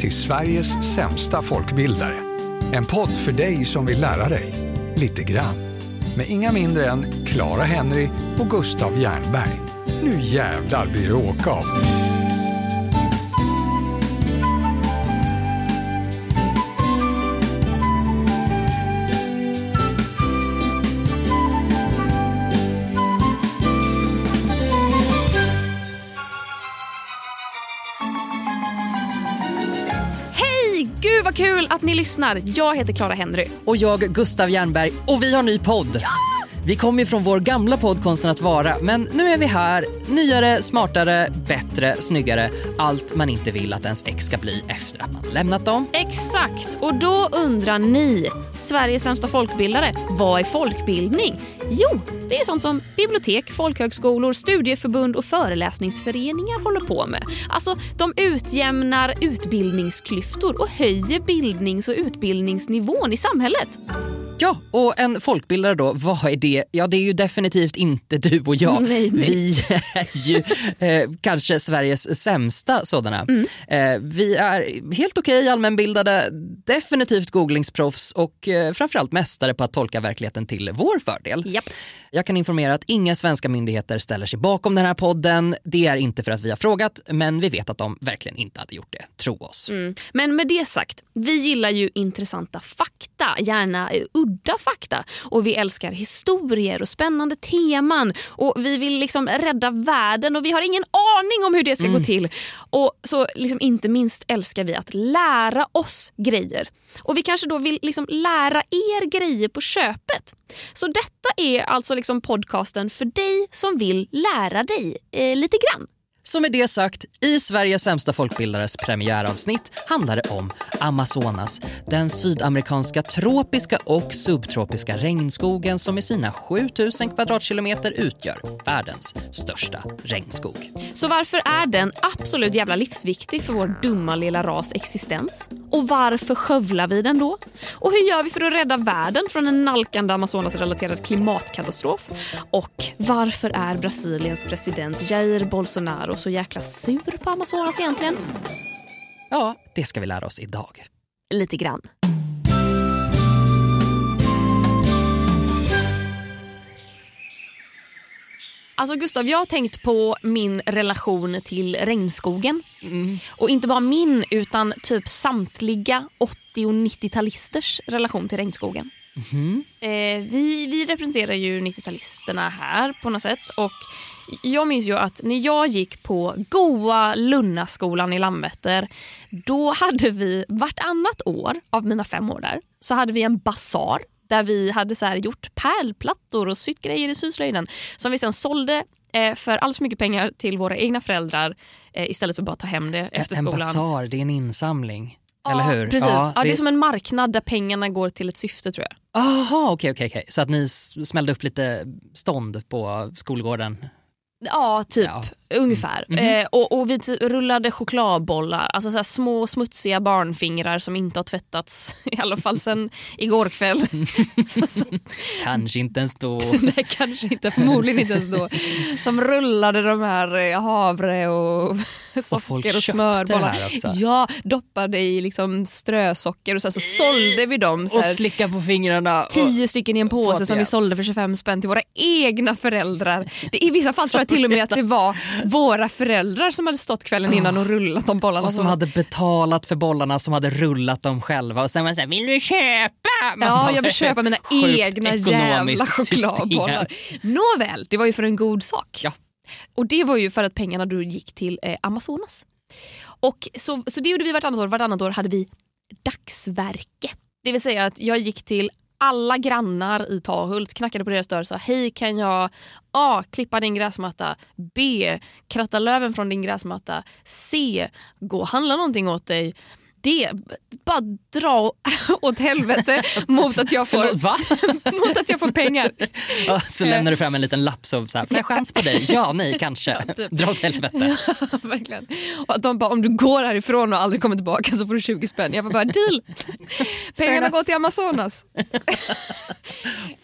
till Sveriges sämsta folkbildare. En podd för dig som vill lära dig lite grann. Med inga mindre än Clara Henry och Gustav Jernberg. Nu jävlar blir det åka av. att ni lyssnar. Jag heter Clara Henry. Och jag Gustav Jernberg och vi har ny podd. Vi kommer ju från vår gamla podd Konsten att vara men nu är vi här, nyare, smartare, bättre, snyggare. Allt man inte vill att ens ex ska bli efter att man lämnat dem. Exakt, och då undrar ni, Sveriges sämsta folkbildare, vad är folkbildning? Jo, det är sånt som bibliotek, folkhögskolor, studieförbund och föreläsningsföreningar håller på med. Alltså, de utjämnar utbildningsklyftor och höjer bildnings och utbildningsnivån i samhället. Ja, och en folkbildare då, vad är det? Ja, det är ju definitivt inte du och jag. Nej, nej. Vi är ju eh, kanske Sveriges sämsta sådana. Mm. Eh, vi är helt okej allmänbildade, definitivt googlingsproffs och eh, framförallt mästare på att tolka verkligheten till vår fördel. Japp. Jag kan informera att inga svenska myndigheter ställer sig bakom den här podden. Det är inte för att vi har frågat, men vi vet att de verkligen inte hade gjort det. Tro oss. Mm. Men med det sagt, vi gillar ju intressanta fakta, gärna eh, udda fakta. Och vi älskar historier och spännande teman. Och Vi vill liksom rädda världen och vi har ingen aning om hur det ska gå till. Och så liksom Inte minst älskar vi att lära oss grejer. Och Vi kanske då vill liksom lära er grejer på köpet. Så detta är alltså liksom podcasten för dig som vill lära dig eh, lite grann. Så med det sagt, i Sveriges sämsta folkbildares premiäravsnitt handlar det om Amazonas. Den sydamerikanska tropiska och subtropiska regnskogen som med sina 7000 kvadratkilometer utgör världens största regnskog. Så varför är den absolut jävla livsviktig för vår dumma lilla ras existens? Och varför skövlar vi den då? Och hur gör vi för att rädda världen från en nalkande Amazonas-relaterad klimatkatastrof? Och varför är Brasiliens president Jair Bolsonaro så jäkla sur på Amazonas egentligen? Ja, det ska vi lära oss idag. Lite grann. Alltså Gustav, jag har tänkt på min relation till regnskogen. Och inte bara min, utan typ samtliga 80 och 90-talisters relation till regnskogen. Eh, vi, vi representerar ju 90-talisterna här på något sätt. Och jag minns ju att när jag gick på goa Lunnaskolan i Landvetter, då hade vi vartannat år av mina fem år där, så hade vi en basar där vi hade så gjort pärlplattor och sytt grejer i syslöjden som vi sen sålde eh, för alldeles för mycket pengar till våra egna föräldrar eh, istället för bara att ta hem det efter en skolan. basar, det är en insamling. Eller hur? Precis. Ja, det... det är som en marknad där pengarna går till ett syfte tror jag. Aha, okej, okej, okej. Så att ni smällde upp lite stånd på skolgården? Ja, typ. Ja. Ungefär. Mhm. Eh, och, och vi rullade chokladbollar, alltså så små smutsiga barnfingrar som inte har tvättats i alla fall sen igår kväll. så, så, Kanske inte ens då. nej, kanske inte, förmodligen inte ens då. Som rullade de här eh, havre och socker och, köpte smörbollar. Ja, doppade i liksom strösocker och sen så sålde vi dem. Så Och här, slicka på fingrarna. och- Tio stycken i en påse som vi sålde för 25 spänn till våra egna föräldrar. Det, I vissa fall tror jag till och med att det var våra föräldrar som hade stått kvällen innan och rullat de bollarna. Och som hade betalat för bollarna, som hade rullat dem själva. Och sen var det såhär, vill du köpa? Man Ja, bara, jag vill köpa mina egna jävla system. chokladbollar. Nåväl, det var ju för en god sak. Ja. Och det var ju för att pengarna då gick till eh, Amazonas. Och så, så det gjorde vi vartannat år. Vartannat år hade vi dagsverke. Det vill säga att jag gick till alla grannar i Tahult, knackade på deras dörr och sa hej kan jag A. Klippa din gräsmatta. B. Kratta löven från din gräsmatta. C. Gå och handla någonting åt dig det bara dra åt helvete mot att jag får, Förlåt, mot att jag får pengar. Ja, så lämnar du fram en liten lapp så, så här, får jag chans på dig? Ja, nej, kanske. typ. Dra åt helvete. Verkligen. Och att de bara, om du går härifrån och aldrig kommer tillbaka så får du 20 spänn. Jag var bara deal! Pengarna går till Amazonas.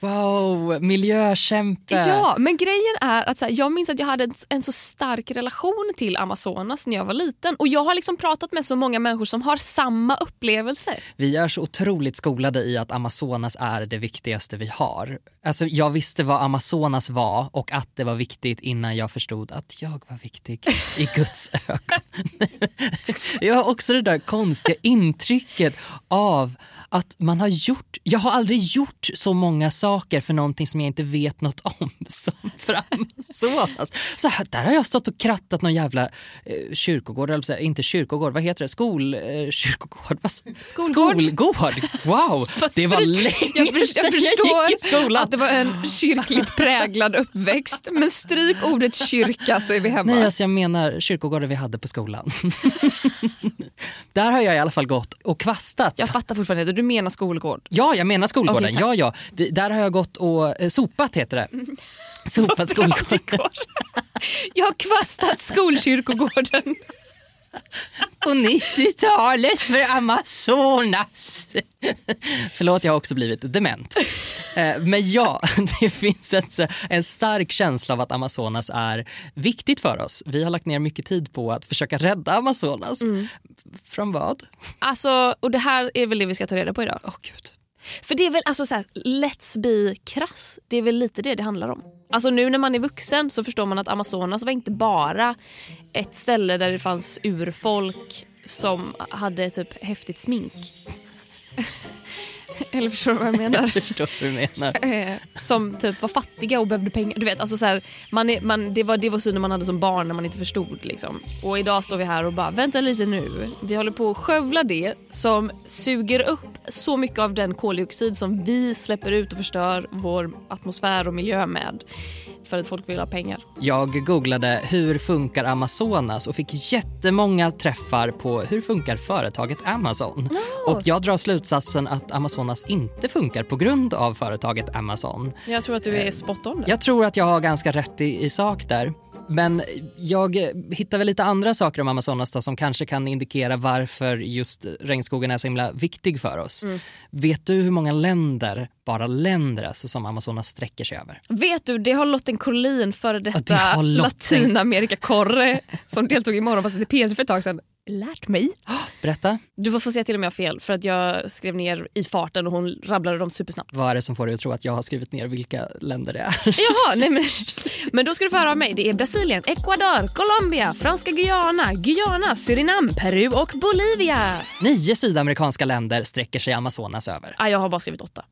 Wow, miljökämpe. Ja, men grejen är att så här, jag minns att jag hade en, en så stark relation till Amazonas när jag var liten. Och jag har liksom pratat med så många människor som har samma upplevelser. Vi är så otroligt skolade i att Amazonas är det viktigaste vi har. Alltså, jag visste vad Amazonas var och att det var viktigt innan jag förstod att jag var viktig i Guds ögon. jag har också det där konstiga intrycket av att man har gjort... Jag har aldrig gjort så många saker för någonting som jag inte vet något om som för Amazonas. Så här, där har jag stått och krattat någon jävla eh, kyrkogård, eller så här, inte kyrkogård, vad heter det? Skolkyrkogård? Eh, Skolgård. Skolgård. Wow, Fast det var länge jag, jag förstår att det var en kyrkligt präglad uppväxt. Men stryk ordet kyrka så är vi hemma. Nej, alltså jag menar kyrkogården vi hade på skolan. Där har jag i alla fall gått och kvastat. Jag fattar fortfarande inte, du menar skolgård. Ja, jag menar skolgården. Tack. ja, ja. Där har jag gått och eh, sopat, heter det. Sopat skolgården. Jag har kvastat skolkyrkogården. På 90-talet för Amazonas. Förlåt, jag har också blivit dement. Eh, Men ja, det finns ett, en stark känsla av att Amazonas är viktigt för oss. Vi har lagt ner mycket tid på att försöka rädda Amazonas. Från vad? Alltså, och det här är väl det vi ska ta reda på idag. Åh gud. För det är väl alltså så här, let's be krass. Det är väl lite det det handlar om. Alltså nu när man är vuxen så förstår man att Amazonas var inte bara ett ställe där det fanns urfolk som hade typ häftigt smink. Eller förstår du vad jag menar? Jag förstår vad du menar. Eh, som typ var fattiga och behövde pengar. Du vet, alltså så här, man är, man, det, var, det var synen man hade som barn när man inte förstod. Liksom. Och idag står vi här och bara, vänta lite nu. Vi håller på att skövla det som suger upp så mycket av den koldioxid som vi släpper ut och förstör vår atmosfär och miljö med. För att folk vill ha pengar. Jag googlade hur funkar Amazonas och fick jättemånga träffar på hur funkar företaget Amazon. Och jag drar slutsatsen att Amazonas inte funkar på grund av företaget Amazon. Jag tror att du är spot on där. Jag tror att jag har ganska rätt i, i sak där. Men jag hittar väl lite andra saker om Amazonas då, som kanske kan indikera varför just regnskogen är så himla viktig för oss. Vet du hur många länder, bara länder alltså, som Amazonas sträcker sig över? Vet du, det har Lotten Collin, före det detta har Lotten. Latinamerika-korre som deltog i Morgonpasset i P3 för ett tag sedan, lärt mig. Berätta, Du får få säga till om jag har fel för att jag skrev ner i farten och hon rabblade dem supersnabbt. vad är det som får dig att tro att jag har skrivit ner vilka länder det är? Jaha, nej men, men då ska du få höra av mig. Det är Brasilien, Ecuador, Colombia, Franska Guyana, Guyana, Surinam, Peru och Bolivia. Nio sydamerikanska länder sträcker sig Amazonas över. Ah, jag har bara skrivit åtta.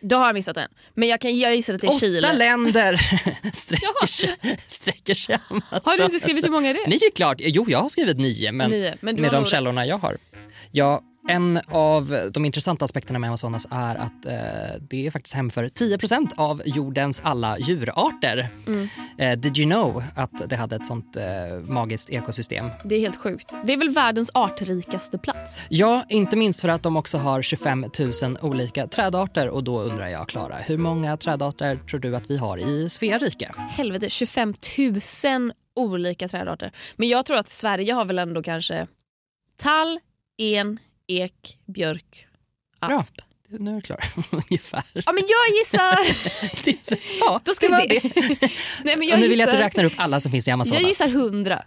Då har jag missat en. Men jag, kan, jag gissar att det är Åtta Chile. länder sträcker sig, sträcker sig Amazonas Har du inte skrivit hur många är det? Är klart. Jo, jag har skrivit nio, men, Nio, men med de källorna jag har. Ja, en av de intressanta aspekterna med Amazonas är att eh, det är faktiskt hem för 10% av jordens alla djurarter. Mm. Eh, did you know att det hade ett sånt eh, magiskt ekosystem? Det är helt sjukt. Det är väl världens artrikaste plats. Ja, inte minst för att de också har 25 000 olika trädarter och då undrar jag, Klara, hur många trädarter tror du att vi har i Svea rike? Helvete, 25 000 olika trädarter. Men jag tror att Sverige har väl ändå kanske tall, en, ek, björk, asp. Nu är du klar, ungefär. Ja men jag gissar... ja, Då ska vi se. Nej, men Och jag, nu vill jag att du räknar upp alla som finns i Amazonas. jag gissar 100.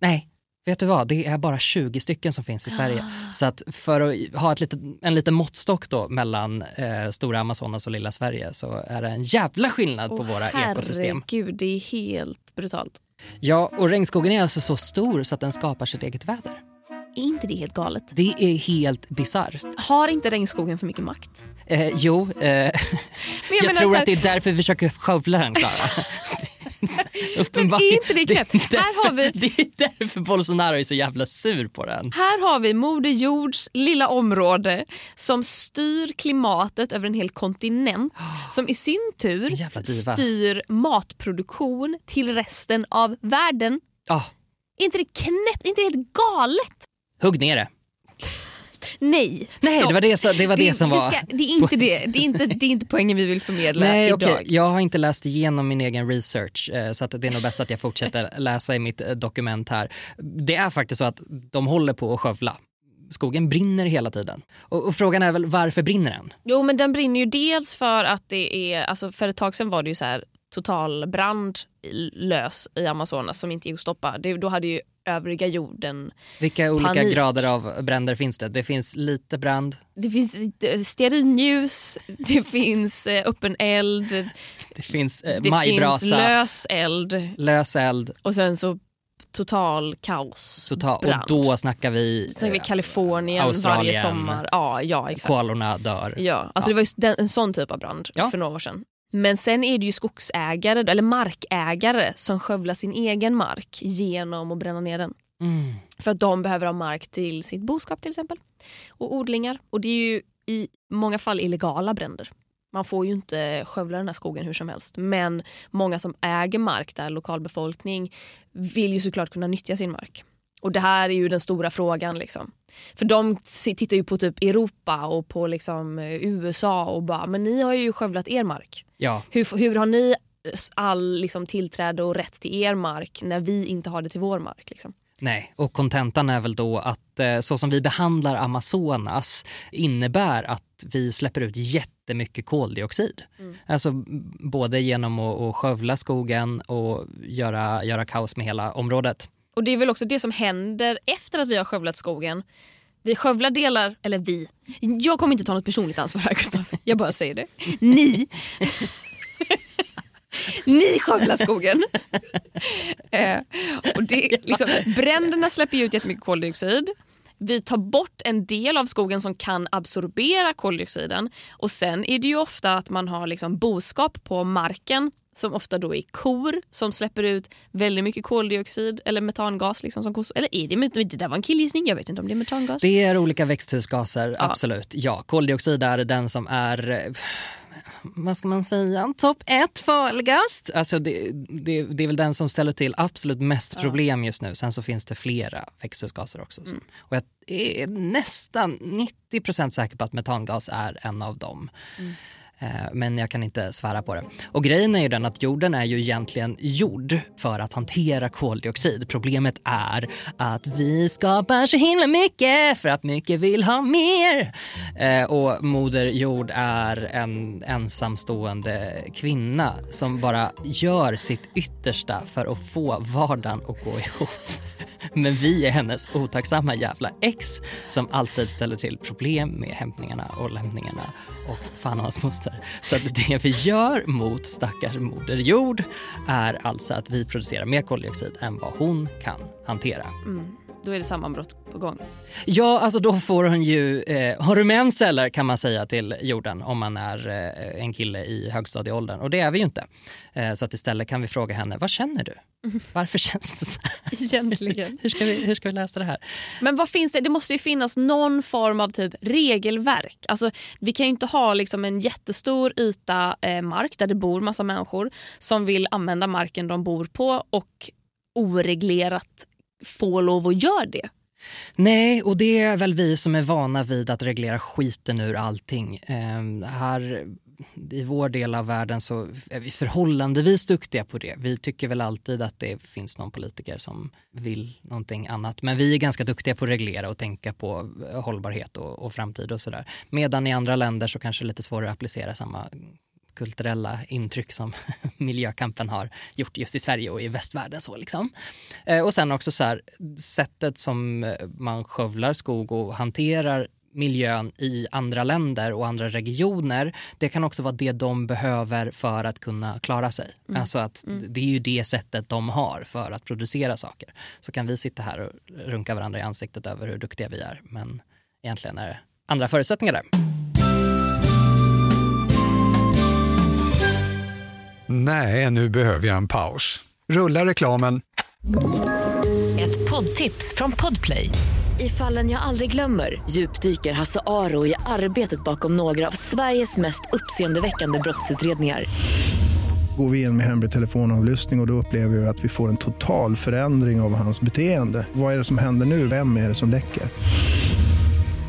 Nej, vet du vad? Det är bara 20 stycken som finns i Sverige. Ah. Så att för att ha ett litet, en liten måttstock då mellan eh, stora Amazonas och lilla Sverige så är det en jävla skillnad på Åh, våra ekosystem. Herregud, det är helt brutalt. Ja, och regnskogen är alltså så stor så att den skapar sitt eget väder. Är inte det helt galet? Det är helt bisarrt. Har inte regnskogen för mycket makt? Eh, jo, eh, jag, menar tror här- att det är därför vi försöker skövla den, Klara. Men är inte det knäppt? Det är Här har vi- Det är därför Bolsonaro är så jävla sur på den. Här har vi Moder Jords lilla område som styr klimatet över en hel kontinent som i sin tur styr matproduktion till resten av världen. Ah, Är inte det knäppt? Är inte det helt galet? Hugg ner det. Nej, Nej, stopp. det var det som- det var det som vi var- Ska, det är inte det. Det är inte, det är inte poängen vi vill förmedla Nej, idag. okej. Jag har inte läst igenom min egen research eh, så att det är nog bäst att jag fortsätter läsa i mitt eh, dokument här. Det är faktiskt så att de håller på att skövla. Skogen brinner hela tiden. Och, och frågan är väl varför brinner den? Jo men den brinner ju dels för att det är, alltså för ett tag sedan var det ju så här totalbrand i- lös i Amazonas som inte gick att stoppa. Det, då hade ju övriga jorden, Vilka olika Panik. grader av bränder finns det? Det finns lite brand, det finns eh, stearinljus, det finns eh, öppen eld, det finns eh, det finns lös eld lös eld, och sen så total kaos. total, och brand. då snackar vi, tänker vi eh, Kalifornien Australien. varje sommar. Ja, ja exakt. koalorna dör. Ja, alltså det var ju den, en sån typ av brand Ja. för några år sedan. Men sen är det ju skogsägare, eller markägare som skövlar sin egen mark genom att bränna ner den. Mm. För att de behöver ha mark till sitt boskap till exempel. Och odlingar. Och det är ju i många fall illegala bränder. Man får ju inte skövla den här skogen hur som helst. Men många som äger mark där, lokalbefolkning, vill ju såklart kunna nyttja sin mark. Och det här är ju den stora frågan. Liksom. För de tittar ju på typ Europa och på liksom USA och bara, men ni har ju skövlat er mark. Ja, Hur, hur har ni all liksom, tillträde och rätt till er mark när vi inte har det till vår mark? Liksom? Nej, och kontentan är väl då att eh, så som vi behandlar Amazonas innebär att vi släpper ut jättemycket koldioxid. Alltså b- både genom att, att skövla skogen och göra, göra kaos med hela området. Och det är väl också det som händer efter att vi har skövlat skogen. Vi skövlar delar, eller vi. Jag kommer inte ta något personligt ansvar här Gustav. Jag bara säger det. Ni. Ni skövlar skogen. eh, och det, liksom, bränderna släpper ut jättemycket koldioxid. Vi tar bort en del av skogen som kan absorbera koldioxiden. Och Sen är det ju ofta att man har liksom boskap på marken som ofta då är kor som släpper ut väldigt mycket koldioxid eller metangas. Liksom som kos- eller är det, det där var en killgissning, jag vet inte om det är metangas. Det är olika växthusgaser, absolut. Ja, koldioxid är den som är eh, vad ska man säga, topp ett farligast. Alltså det, det, det är väl den som ställer till absolut mest problem just nu. Sen så finns det flera växthusgaser också. Som, Och jag är nästan 90% säker på att metangas är en av dem. Eh, Eh, men jag kan inte svära på det. Och grejen är ju den att jorden är ju egentligen gjord för att hantera koldioxid. Problemet är att vi skapar så himla mycket för att mycket vill ha mer. Eh, och moder jord är en ensamstående kvinna som bara gör sitt yttersta för att få vardagen att gå ihop. Men vi är hennes otacksamma jävla ex som alltid ställer till problem med hämtningarna och lämningarna och fan och hans moster. Så att det vi gör mot stackars moder jord är alltså att vi producerar mer koldioxid än vad hon kan hantera. Mm. Då är det sammanbrott på gång. Ja, alltså då får hon ju, eh, har du mens eller kan man säga till jorden om man är eh, en kille i högstadieåldern och det är vi ju inte. Eh, så att istället kan vi fråga henne, vad känner du? Varför känns det så här? Egentligen. Hur ska vi, hur ska vi läsa det här? Men vad finns det? Det måste ju finnas någon form av typ regelverk. Alltså, vi kan ju inte ha liksom en jättestor yta eh, mark där det bor massa människor som vill använda marken de bor på och oreglerat få lov att göra det. Nej, och det är väl vi som är vana vid att reglera skiten ur allting. Eh, här i vår del av världen så är vi förhållandevis duktiga på det. Vi tycker väl alltid att det finns någon politiker som vill någonting annat. Men vi är ganska duktiga på att reglera och tänka på eh, hållbarhet och, och framtid och sådär. Medan i andra länder så kanske det är lite svårare att applicera samma kulturella intryck som miljökampen har gjort just i Sverige och i västvärlden. Så liksom. eh, och sen också så här, sättet som eh, man skövlar skog och hanterar miljön i andra länder och andra regioner, det kan också vara det de behöver för att kunna klara sig. Alltså att det är ju det sättet de har för att producera saker. Så kan vi sitta här och runka varandra i ansiktet över hur duktiga vi är, men egentligen är det andra förutsättningar där. Nej, nu behöver jag en paus. Rulla reklamen. Ett poddtips från Podplay. I fallen jag aldrig glömmer djupdyker Hasse Aro i arbetet bakom några av Sveriges mest uppseendeväckande brottsutredningar. Går vi in med hemlig telefonavlyssning och, och då upplever vi att vi får en total förändring av hans beteende. Vad är det som händer nu? Vem är det som läcker?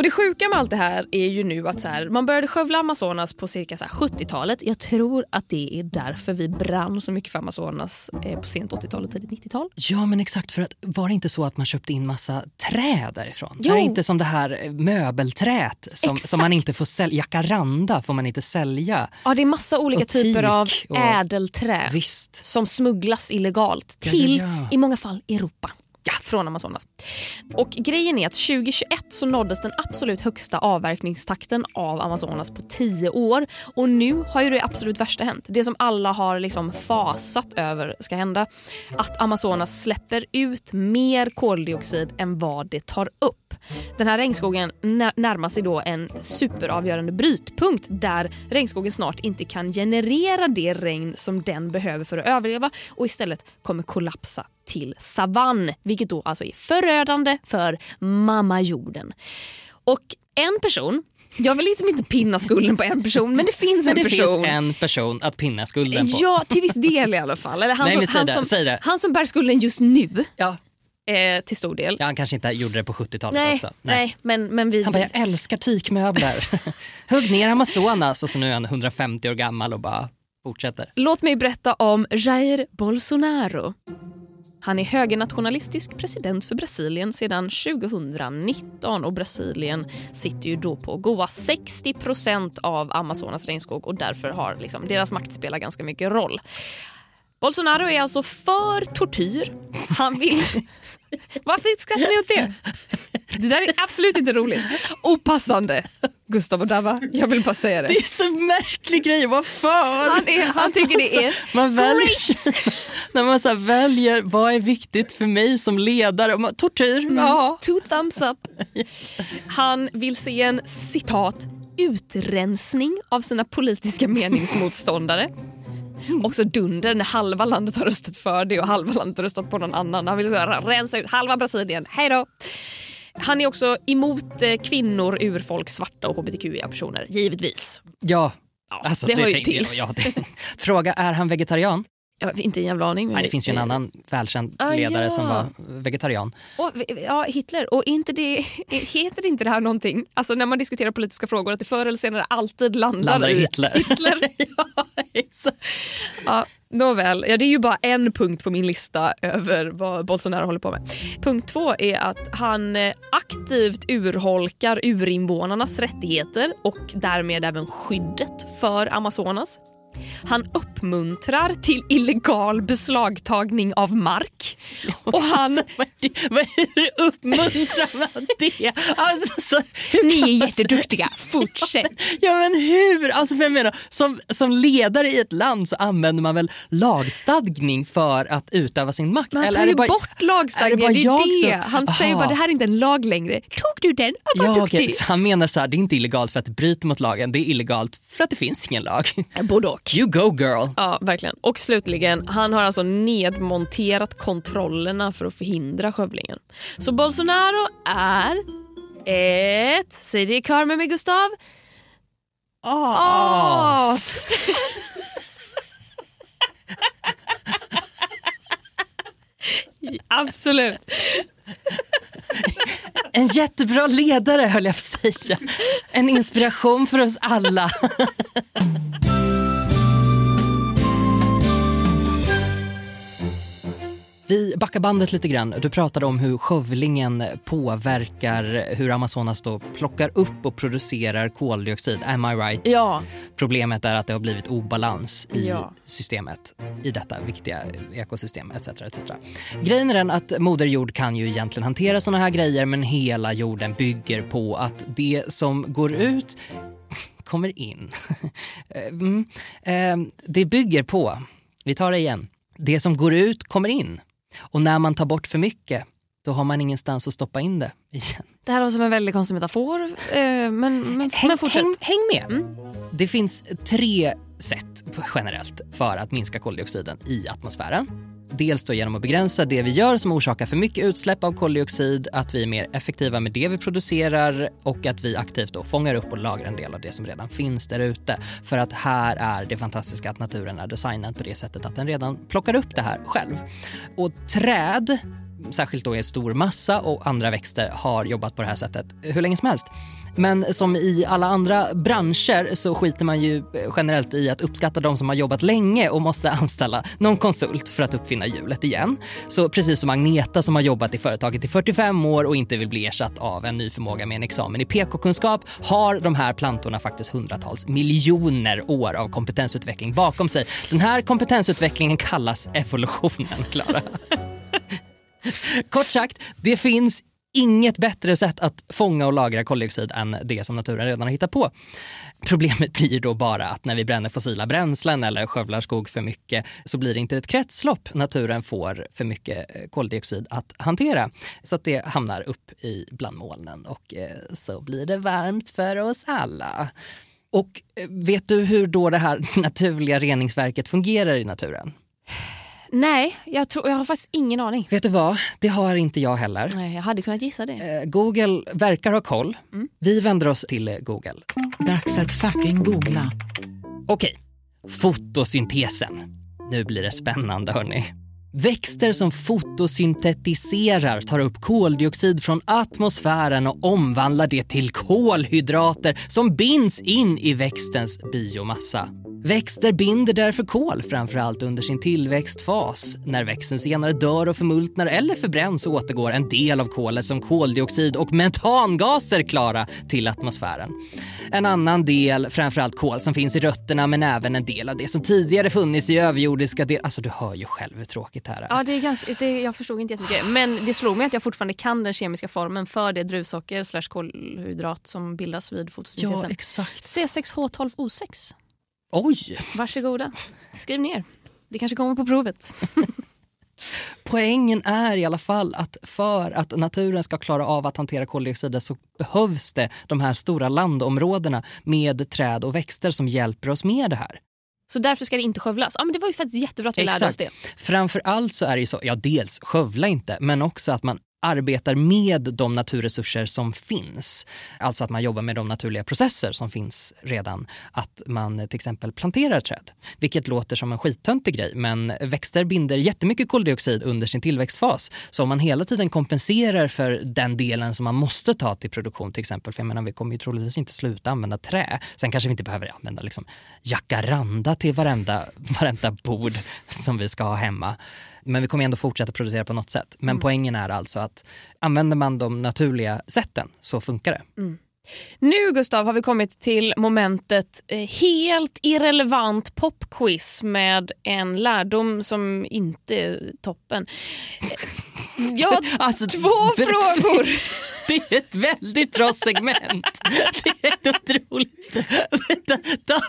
Och det sjuka med allt det här är ju nu att så här, man började skövla Amazonas på cirka så här 70-talet. Jag tror att det är därför vi brann så mycket för Amazonas eh, på sent 80-tal och tidigt 90-tal. Ja men exakt, för att var det inte så att man köpte in massa trä därifrån? Jo. Är det inte som det här eh, möbelträet som, som man inte får sälja, jacaranda får man inte sälja. Ja, det är massa olika Och typer av och- ädelträ Visst. som smugglas illegalt Ja, till, ja, ja. i många fall, Europa. Ja, från Amazonas. Och grejen är att 2021 så nåddes den absolut högsta avverkningstakten av Amazonas på 10 år. Och nu har ju det absolut värsta hänt. Det som alla har liksom fasat över ska hända. Att Amazonas släpper ut mer koldioxid än vad det tar upp. Den här regnskogen när- närmar sig då en superavgörande brytpunkt där regnskogen snart inte kan generera det regn som den behöver för att överleva och istället kommer kollapsa till savann, vilket då alltså är förödande för mamma jorden. Och en person, jag vill liksom inte pinna skulden på en person men det finns en det person. finns en person att pinna skulden på. Ja, till viss del i alla fall. Eller han, Nej, som, han, det, som, han som bär skulden just nu Ja. Eh, till stor del. Ja, han kanske inte gjorde det på 70-talet nej, också. nej. men, men vi... Han bara, jag älskar teakmöbler. Hugg ner Amazonas och så nu är han 150 år gammal och bara fortsätter. Låt mig berätta om Jair Bolsonaro. Han är högernationalistisk president för Brasilien sedan 2019 och Brasilien sitter ju då på goa 60% av Amazonas regnskog och därför har liksom, deras makt spelar ganska mycket roll. Bolsonaro är alltså för tortyr. Han vill... Varför skrattar ni åt det? Det där är absolut inte roligt. Opassande. Gustav och Dava, jag vill bara säga det. Det är så märklig grej att vara för. Han, är, han tycker det är Man väljer, när man så väljer vad är viktigt för mig som ledare. Man, tortyr, ja. Two thumbs up. Han vill se en citat utrensning av sina politiska meningsmotståndare. Också dunder när halva landet har röstat för det och halva landet har röstat på någon annan. Han vill så här, rensa ut halva Brasilien. Hej då! Han är också emot eh, kvinnor, urfolk, svarta och hbtqia-personer, givetvis. Ja, Ja, alltså, det hör ju till. jag- Ja, det. Fråga, är han vegetarian? Har inte en jävla aning. men- Nej, det finns ju en annan välkänd Ah, ledare ja. som var vegetarian. Och, ja, Hitler. Och inte det, heter inte det här någonting, alltså när man diskuterar politiska frågor, att det förr eller senare alltid landar, Landar i Hitler. Hitler. ja, nåväl, ja, det är ju bara en punkt på min lista över vad Bolsonaro håller på med. Punkt två är att han eh, aktivt urholkar urinvånarnas rättigheter och därmed även skyddet för Amazonas. Han uppmuntrar till illegal beslagtagning av mark. Och han... Vad är det- vad är det uppmuntrar man det? Alltså, Ni är jätteduktiga, fortsätt. Ja men hur? Alltså, för jag menar, som, som ledare i ett land så använder man väl lagstadgning för att utöva sin makt? Man Eller tar ju bara- bort är lagstadningen, det är, det. som- Han säger Aha. bara det här är inte en lag längre. Tog du den? Ja, vad Ja. Så han menar så här, det är inte illegalt för att det bryter mot lagen, det är illegalt för att det finns ingen lag. Både och. You go girl. Ja, verkligen. Och slutligen, han har alltså nedmonterat kontrollerna för att förhindra skövlingen. Så Bolsonaro är ett, säg det i kör med mig Gustav, as. Absolut. En jättebra ledare höll jag på att säga. En inspiration för oss alla. Vi backar bandet lite grann. Du pratade om hur skövlingen påverkar hur Amazonas då plockar upp och producerar koldioxid. Am I right? Ja, Problemet är att det har blivit obalans i Ja. systemet, i detta viktiga ekosystem etc. etc. Grejen är den att Moder Jord kan ju egentligen hantera såna här grejer men hela jorden bygger på att det som går ut kommer in. mm. eh, det bygger på, vi tar det igen, det som går ut kommer in. Och när man tar bort för mycket då har man ingenstans att stoppa in det igen. det här var som en väldigt konstig metafor. eh, Men, men, Häng, men fortsätt. häng, häng med. Det finns tre sätt generellt för att minska koldioxiden i atmosfären. Dels då genom att begränsa det vi gör som orsakar för mycket utsläpp av koldioxid, att vi är mer effektiva med det vi producerar och att vi aktivt då fångar upp och lagrar en del av det som redan finns där ute. För att här är det fantastiska att naturen är designad på det sättet att den redan plockar upp det här själv. Och träd särskilt då i stor massa och andra växter har jobbat på det här sättet hur länge som helst. Men som i alla andra branscher så skiter man ju generellt i att uppskatta de som har jobbat länge och måste anställa någon konsult för att uppfinna hjulet igen. Så precis som Agneta som har jobbat i företaget i 45 år och inte vill bli ersatt av en ny förmåga med en examen i PK-kunskap har de här plantorna faktiskt hundratals miljoner år av kompetensutveckling bakom sig. Den här kompetensutvecklingen kallas evolutionen, Klara. Kort sagt, det finns inget bättre sätt att fånga och lagra koldioxid än det som naturen redan har hittat på. Problemet blir då bara att när vi bränner fossila bränslen eller skövlar skog för mycket så blir det inte ett kretslopp. Naturen får för mycket eh, koldioxid att hantera så att det hamnar upp i bland molnen och eh, så blir det varmt för oss alla. Och eh, vet du hur då det här naturliga reningsverket fungerar i naturen? Nej, jag, tror, jag har faktiskt ingen aning. Vet du vad? Det har inte jag heller. Nej, jag hade kunnat gissa det. Eh, Google verkar ha koll. Mm. Vi vänder oss till Google. Dags att fucking googla. Okej, fotosyntesen. Nu blir det spännande hörni. Växter som fotosyntetiserar tar upp koldioxid från atmosfären och omvandlar det till kolhydrater som binds in i växtens biomassa. Växter binder därför kol, framförallt under sin tillväxtfas. När växten senare dör och förmultnar eller förbränns återgår en del av kolet som koldioxid och metangaser klara till atmosfären. En annan del, framförallt kol som finns i rötterna men även en del av det som tidigare funnits i överjordiska delar. Alltså du hör ju själv hur tråkigt det här är. Ja, det är ganska, det, jag förstod inte jättemycket. Men det slog mig att jag fortfarande kan den kemiska formen för det druvsocker slash kolhydrat som bildas vid fotosyntesen. Ja, exakt. C6H12O6. Oj! Varsågoda, skriv ner. Det kanske kommer på provet. Poängen är i alla fall att för att naturen ska klara av att hantera koldioxider så behövs det de här stora landområdena med träd och växter som hjälper oss med det här. Så därför ska det inte skövlas. Ja, men det var ju faktiskt jättebra att vi lärde oss det. Framför allt så är det ju så, ja dels skövla inte, men också att man arbetar med de naturresurser som finns. Alltså att man jobbar med de naturliga processer som finns redan. Att man till exempel planterar träd. Vilket låter som en skittöntig grej men växter binder jättemycket koldioxid under sin tillväxtfas. Så om man hela tiden kompenserar för den delen som man måste ta till produktion till exempel. För jag menar vi kommer ju troligtvis inte sluta använda trä. Sen kanske vi inte behöver använda liksom jacaranda till varenda, varenda bord som vi ska ha hemma. Men vi kommer ändå fortsätta producera på något sätt. Men mm. poängen är alltså att använder man de naturliga sätten så funkar det. Mm. Nu Gustav har vi kommit till momentet eh, helt irrelevant popquiz med en lärdom som inte är toppen. Har alltså, två frågor. Det är ett väldigt bra segment. Det är ett otroligt... Ta, ta,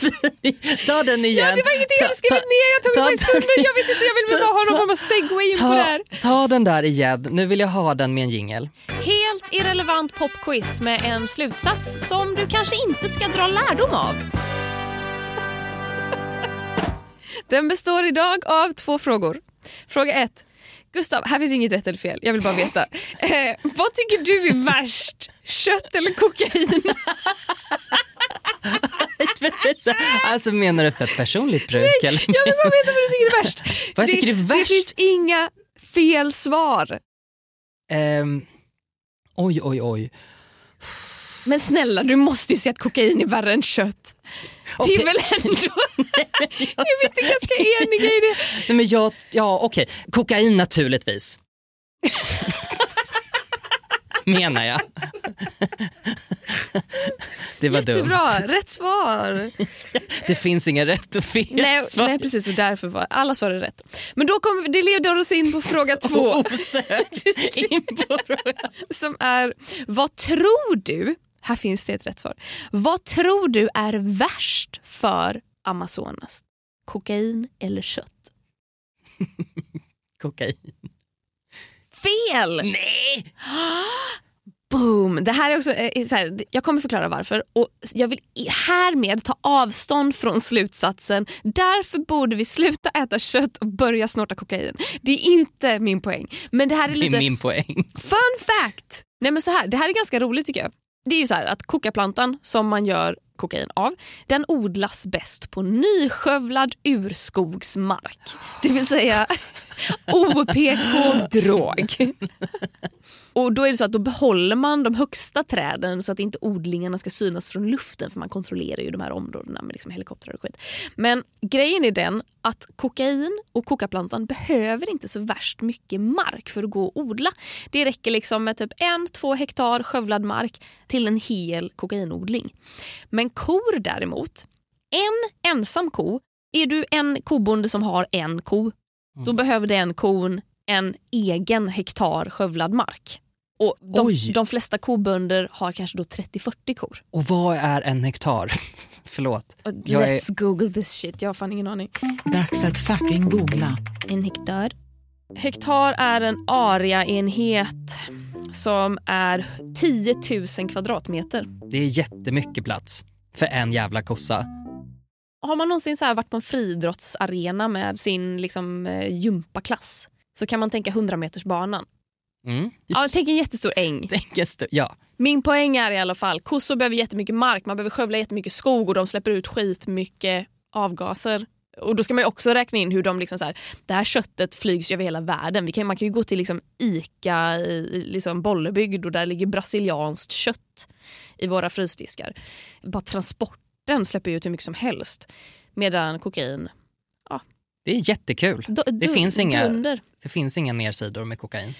den, ta den igen. Ja, det var ingenting jag hade skrivit ner. Jag tog ta, det bara i stunden. Jag vet inte, jag vill bara ha någon form av segway in på det här. Ta den där igen. Nu vill jag ha den med en jingel. Helt irrelevant popquiz med en slutsats som du kanske inte ska dra lärdom av. Den består idag av två frågor. Fråga ett. Gustav, här finns inget rätt eller fel. Jag vill bara veta. Eh, vad tycker du är värst? Kött eller kokain? alltså menar du för personligt bruk? Nej, eller? Jag vill bara veta vad du tycker är värst. vad det, tycker du är värst? Det finns inga fel svar. Um, oj, oj, oj. Men snälla, du måste ju se att kokain är värre än kött. Okay. Det är väl ändå... är vi inte ganska eniga i det? Nej, men jag, ja, okej. Okay. Kokain naturligtvis. Menar jag. Det var Jättebra, dumt. rätt svar. Det finns inga rätt och fel nej, svar. Nej precis, och därför var alla svar är rätt. Men då kom, det leder oss in på fråga två. Osökt in på fråga. Som är, vad tror du här finns det ett rätt svar. Vad tror du är värst för Amazonas? Kokain eller kött? Kokain. Fel! Nej! Boom! Det här är också, eh, så här, jag kommer förklara varför. Och Jag vill härmed ta avstånd från slutsatsen därför borde vi sluta äta kött och börja snorta kokain. Det är inte min poäng. Men det här är Det lite... är min poäng. Fun fact! Nej men så här, det här är ganska roligt tycker jag. Det är ju så här att kokaplantan som man gör kokain av, den odlas bäst på nyskövlad urskogsmark. Det vill säga OPK-drog. Och då är det så att då behåller man de högsta träden så att inte odlingarna ska synas från luften för man kontrollerar ju de här områdena med liksom helikoptrar och skit. Men grejen är den att kokain och kokaplantan behöver inte så värst mycket mark för att gå och odla. Det räcker liksom med typ en, två hektar skövlad mark till en hel kokainodling. Men kor däremot, en ensam ko, är du en kobonde som har en ko, då behöver den kon en egen hektar skövlad mark. Och de, de flesta kobönder har kanske då 30-40 kor. Och vad är en hektar? Förlåt. Jag är- Let's google this shit, jag har fan ingen aning. Dags att fucking googla. En hektar. Hektar är en areaenhet som är 10 000 kvadratmeter. Det är jättemycket plats för en jävla kossa. Har man någonsin så varit på en friidrottsarena med sin liksom, eh, gympaklass så kan man tänka 100 meters banan. Mm. Ja, tänk en jättestor äng. Tänker st- Ja. Min poäng är i alla fall, kossor behöver jättemycket mark, man behöver skövla jättemycket skog och de släpper ut skitmycket avgaser. Och då ska man ju också räkna in hur de liksom så här, det här köttet flygs över hela världen. Vi kan, man kan ju gå till liksom Ica i liksom Bollebygd och där ligger brasilianskt kött i våra frysdiskar. Bara transporten släpper ut hur mycket som helst. Medan kokain, Det är jättekul. du, Det finns, inga, dunder. det finns inga nersidor med kokain.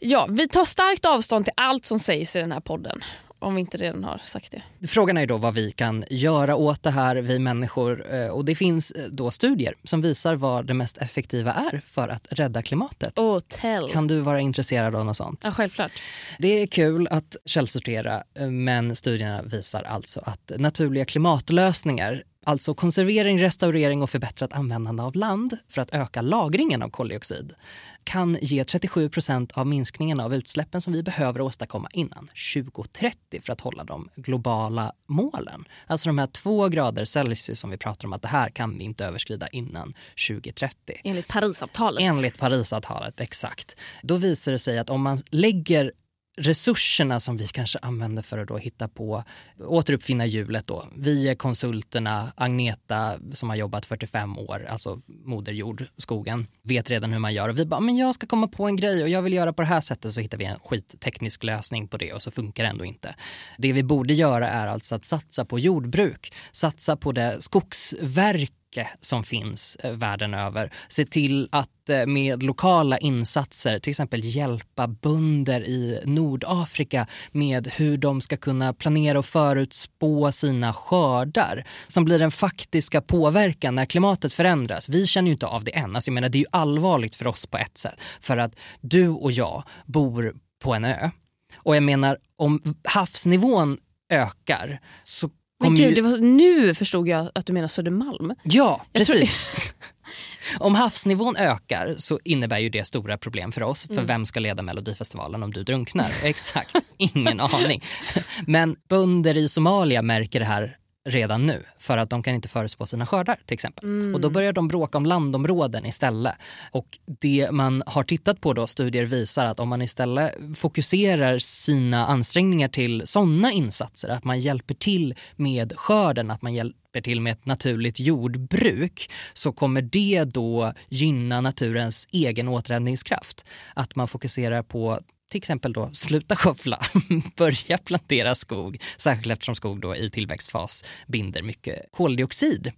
Ja, vi tar starkt avstånd till allt som sägs i den här podden. Om vi inte redan har sagt det. Frågan är då vad vi kan göra åt det här, vi människor. Eh, Och det finns eh, då studier som visar vad det mest effektiva är för att rädda klimatet. Oh, tell. Kan du vara intresserad av något sånt? Ja, självklart. Det är kul att källsortera eh, men studierna visar alltså att naturliga klimatlösningar Alltså konservering, restaurering och förbättrat användande av land för att öka lagringen av koldioxid kan ge 37% av minskningen av utsläppen som vi behöver åstadkomma innan 2030 för att hålla de globala målen. Alltså de här två grader Celsius som vi pratar om att det här kan vi inte överskrida innan 2030. Enligt Parisavtalet. Enligt Parisavtalet, exakt. Då visar det sig att om man lägger resurserna som vi kanske använder för att då hitta på, återuppfinna hjulet då. Vi är konsulterna, Agneta som har jobbat 45 år, alltså moderjord, skogen, vet redan hur man gör och vi bara, men jag ska komma på en grej och jag vill göra på det här sättet så hittar vi en skitteknisk lösning på det och så funkar det ändå inte. Det vi borde göra är alltså att satsa på jordbruk, satsa på det skogsverk som finns eh, världen över. Se till att eh, med lokala insatser till exempel hjälpa bönder i Nordafrika med hur de ska kunna planera och förutspå sina skördar som blir den faktiska påverkan när klimatet förändras. Vi känner ju inte av det än. Alltså jag menar, det är ju allvarligt för oss på ett sätt. För att du och jag bor på en ö. Och jag menar, om havsnivån ökar så men gud, ju... det var, nu förstod jag att du menar Södermalm. Ja, Jag tror- precis. om havsnivån ökar så innebär ju det stora problem för oss. För Mm. vem ska leda Melodifestivalen om du drunknar? Exakt, ingen aning. Men bönder i Somalia märker det här redan nu för att de kan inte förutspå sina skördar till exempel. Mm. Och då börjar de bråka om landområden istället. Och det man har tittat på då, studier visar att om man istället fokuserar sina ansträngningar till sådana insatser, att man hjälper till med skörden, att man hjälper till med ett naturligt jordbruk, så kommer det då gynna naturens egen återhämtningskraft. Att man fokuserar på till exempel då sluta skövla, börja plantera skog, särskilt eftersom skog då i tillväxtfas binder mycket koldioxid.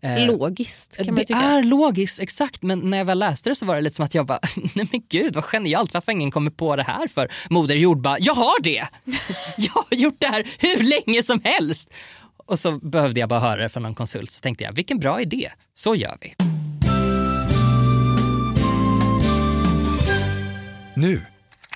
Eh, Logiskt kan man det tycka. är logiskt, exakt. Men när jag väl läste det så var det lite som att jag bara, nej men gud vad genialt, varför ingen kommit på det här för? Moder Jord bara, jag har det! jag har gjort det här hur länge som helst! Och så behövde jag bara höra det från någon konsult så tänkte jag, vilken bra idé, så gör vi. Nu,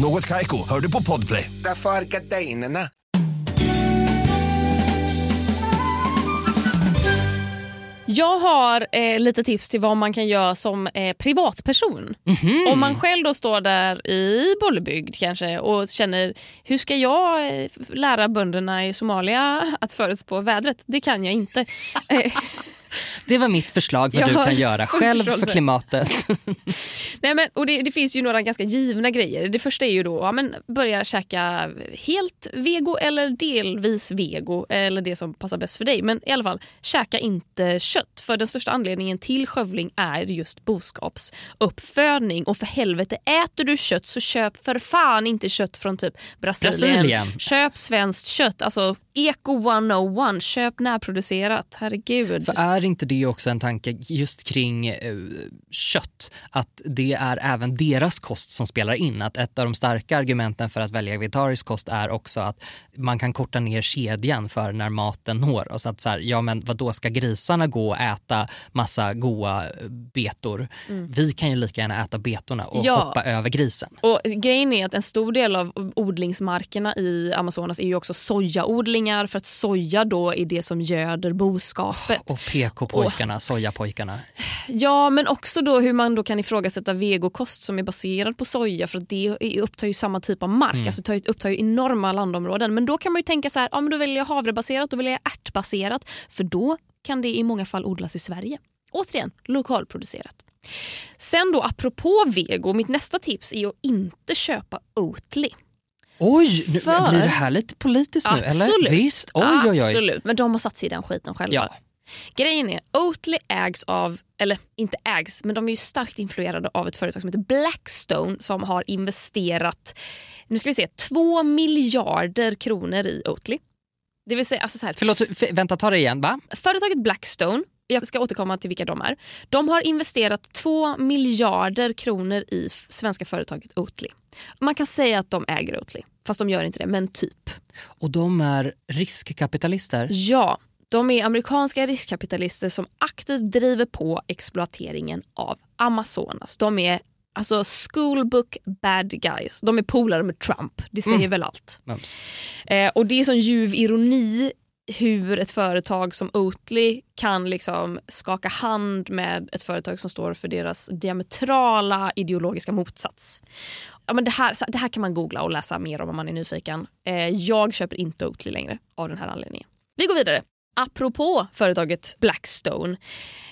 Något Kaiko, hör du på Podplay. Därför är gardinerna. Jag har eh, lite tips till vad man kan göra som eh, privatperson. Mhm. Om man själv då står där i Bollebygd kanske och känner hur ska jag eh, lära bönderna i Somalia att förutspå vädret? Det kan jag inte. Det var mitt förslag vad du kan göra själv för klimatet. Nej, men, och det, det finns ju några ganska givna grejer. Det första är ju då ja, men börja käka helt vego eller delvis vego eller det som passar bäst för dig. Men i alla fall, käka inte kött. För den största anledningen till skövling är just boskapsuppfödning. Och för helvete, äter du kött så köp för fan inte kött från typ Brasilien. Brasilien. Köp svenskt kött. Alltså Eko 101, köp närproducerat. Herregud. För är inte det också en tanke just kring eh, kött? Att det är även deras kost som spelar in. Att ett av de starka argumenten för att välja vegetarisk kost är också att man kan korta ner kedjan för när maten når oss. Att så här, ja men vad då ska grisarna gå och äta massa goa eh, betor? Mm. Vi kan ju lika gärna äta betorna och Ja. hoppa över grisen. Och Grejen är att en stor del av odlingsmarkerna i Amazonas är ju också sojaodlingar för att soja då är det som göder boskapet. Och PK-pojkarna, sojapojkarna. Ja, men också då hur man då kan ifrågasätta vegokost som är baserad på soja för att det upptar ju samma typ av mark, Mm. alltså tar- upptar ju enorma landområden. Men då kan man ju tänka så här, ja men då väljer jag havrebaserat, då väljer jag ärtbaserat för då kan det i många fall odlas i Sverige. Återigen, lokalproducerat. Sen då apropå vego, mitt nästa tips är att inte köpa Oatly. Oj, nu, För- blir det här lite politiskt nu? Eller? Visst, oj oj oj. Absolut, men de har satt sig i den skiten själva. Ja. Grejen är, Oatly ägs av, eller inte ägs, men de är ju starkt influerade av ett företag som heter Blackstone som har investerat, nu ska vi se, 2 miljarder kronor i Oatly. Det vill säga, alltså så här, Förlåt, vänta ta det igen. Va? Företaget Blackstone, jag ska återkomma till vilka de är. De har investerat 2 miljarder kronor i svenska företaget Oatly. Man kan säga att de äger Oatly, fast de gör inte det, men typ. Och de är riskkapitalister? Ja, de är amerikanska riskkapitalister som aktivt driver på exploateringen av Amazonas. De är alltså schoolbook bad guys. De är polare med Trump. Det säger Mm. väl allt. Eh, och Det är sån ljuv ironi hur ett företag som Oatly kan liksom skaka hand med ett företag som står för deras diametrala ideologiska motsats. Ja, men det, här, det här kan man googla och läsa mer om om man är nyfiken. Eh, jag köper inte Oatly längre av den här anledningen. Vi går vidare. Apropå företaget Blackstone.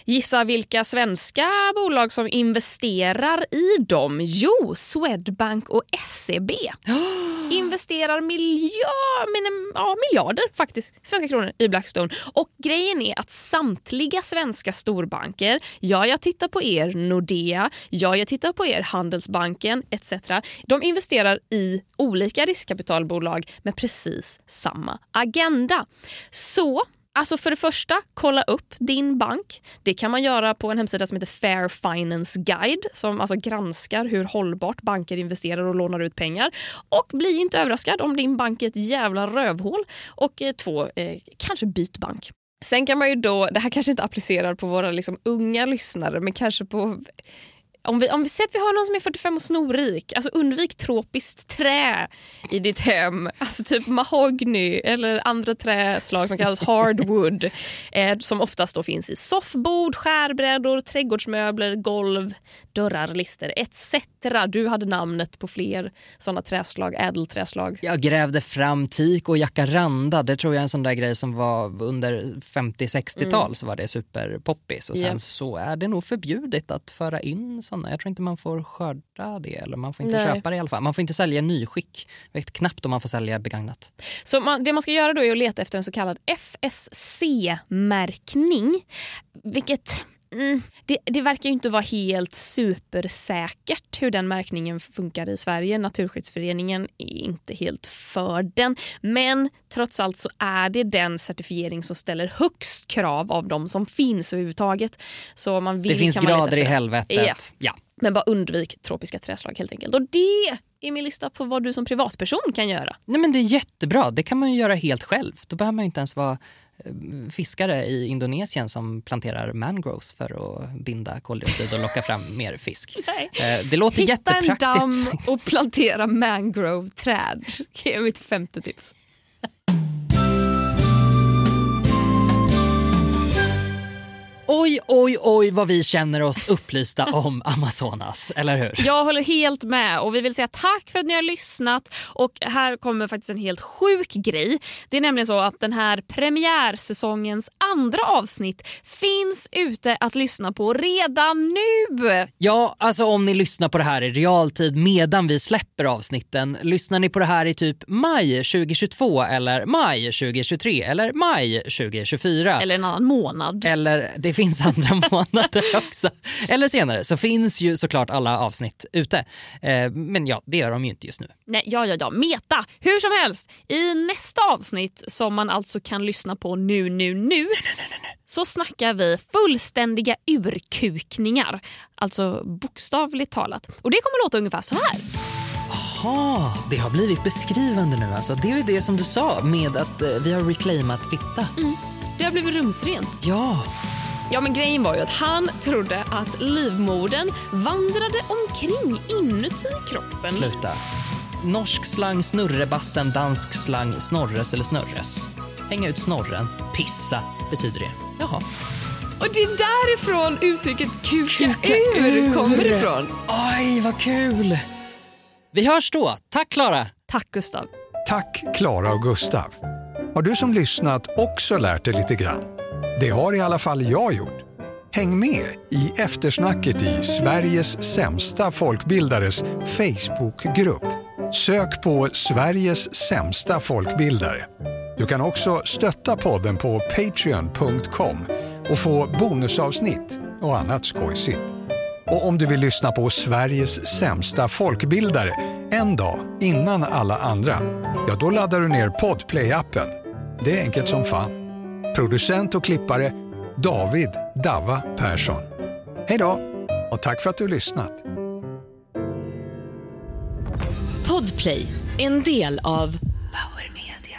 Gissa vilka svenska bolag som investerar i dem? Jo, Swedbank och SEB. investerar miljard, men, ja, miljarder faktiskt, svenska kronor i Blackstone. Och grejen är att samtliga svenska storbanker, ja jag tittar på er Nordea, ja jag tittar på er Handelsbanken etc. De investerar i olika riskkapitalbolag med precis samma agenda. Så Alltså för det första, kolla upp din bank. Det kan man göra på en hemsida som heter Fair Finance Guide som alltså granskar hur hållbart banker investerar och lånar ut pengar. Och bli inte överraskad om din bank är ett jävla rövhål. Och eh, två, eh, kanske byt bank. Sen kan man ju då, det här kanske inte applicerar på våra liksom unga lyssnare men kanske på om vi, om vi säger att vi har någon som är 45 och snorrik, alltså undvik tropiskt trä i ditt hem. Alltså typ mahogny eller andra träslag som kallas hardwood. eh, som oftast då finns i soffbord, skärbrädor, trädgårdsmöbler, golv, dörrar, lister etc. Du hade namnet på fler sådana träslag, ädelträslag. Jag grävde fram teak och jacaranda. Det tror jag är en sån där grej som var under 50-60-tal Mm. så var det superpoppis. Och sen Ja. så är det nog förbjudet att föra in såna. Jag tror inte man får skörda det eller man får inte Nej. köpa det i alla fall. Man får inte sälja nyskick. Jag vet knappt om man får sälja begagnat. Så man, det man ska göra då är att leta efter en så kallad FSC-märkning. Vilket... Mm, det, det verkar ju inte vara helt supersäkert hur den märkningen funkar i Sverige. Naturskyddsföreningen är inte helt för den. Men trots allt så är det den certifiering som ställer högst krav av de som finns överhuvudtaget. Så man vill Det finns kan man leta grader i helvetet. Ja. Ja. Men bara undvik tropiska träslag helt enkelt. Och det är min lista på vad du som privatperson kan göra. Nej, men det är jättebra. Det kan man ju göra helt själv. Då behöver man inte ens vara fiskare i Indonesien som planterar mangroves för att binda koldioxid och locka fram mer fisk. Nej. Eh, Det låter Hitta en jättepraktiskt. damm och plantera mangrove-träd. Det är mitt femte tips. Oj, oj, oj vad vi känner oss upplysta om Amazonas, eller hur? Jag håller helt med och vi vill säga tack för att ni har lyssnat. Och Här kommer faktiskt en helt sjuk grej. Det är nämligen så att den här premiärsäsongens andra avsnitt finns ute att lyssna på redan nu. Ja, alltså om ni lyssnar på det här i realtid medan vi släpper avsnitten. Lyssnar ni på det här i typ maj 2022 eller maj 2023 eller maj 2024? Eller en annan månad. Eller det finns andra månader också. Eller senare så finns ju såklart alla avsnitt ute. Eh, men ja, det gör de ju inte just nu. Nej, ja, ja, ja. Meta! Hur som helst, i nästa avsnitt som man alltså kan lyssna på nu, nu, nu så snackar vi fullständiga urkukningar. Alltså bokstavligt talat. Och det kommer låta ungefär så här. Jaha, det har blivit beskrivande nu alltså. Det är ju det som du sa med att eh, vi har reclaimat fitta. Det har blivit rumsrent. Ja. Ja, men grejen var ju att han trodde att livmodern vandrade omkring inuti kroppen. Sluta. Norsk slang snurrebassen, dansk slang snorres eller snurres. Hänga ut snorren, pissa betyder det. Jaha. Och det är därifrån uttrycket kuka, ur kommer ifrån. Oj, vad kul! Vi hörs då. Tack Klara. Tack Gustav. Tack Klara och Gustav. Har du som lyssnat också lärt dig lite grann? Det har i alla fall jag gjort. Häng med i eftersnacket i Sveriges sämsta folkbildares Facebookgrupp. Sök på Sveriges sämsta folkbildare. Du kan också stötta podden på patreon.com och få bonusavsnitt och annat skojsigt. Och om du vill lyssna på Sveriges sämsta folkbildare en dag innan alla andra, ja då laddar du ner Podplay-appen. Det är enkelt som fan. Producent och klippare David Dava Persson. Hej då och tack för att du har lyssnat. Podplay, en del av Power Media.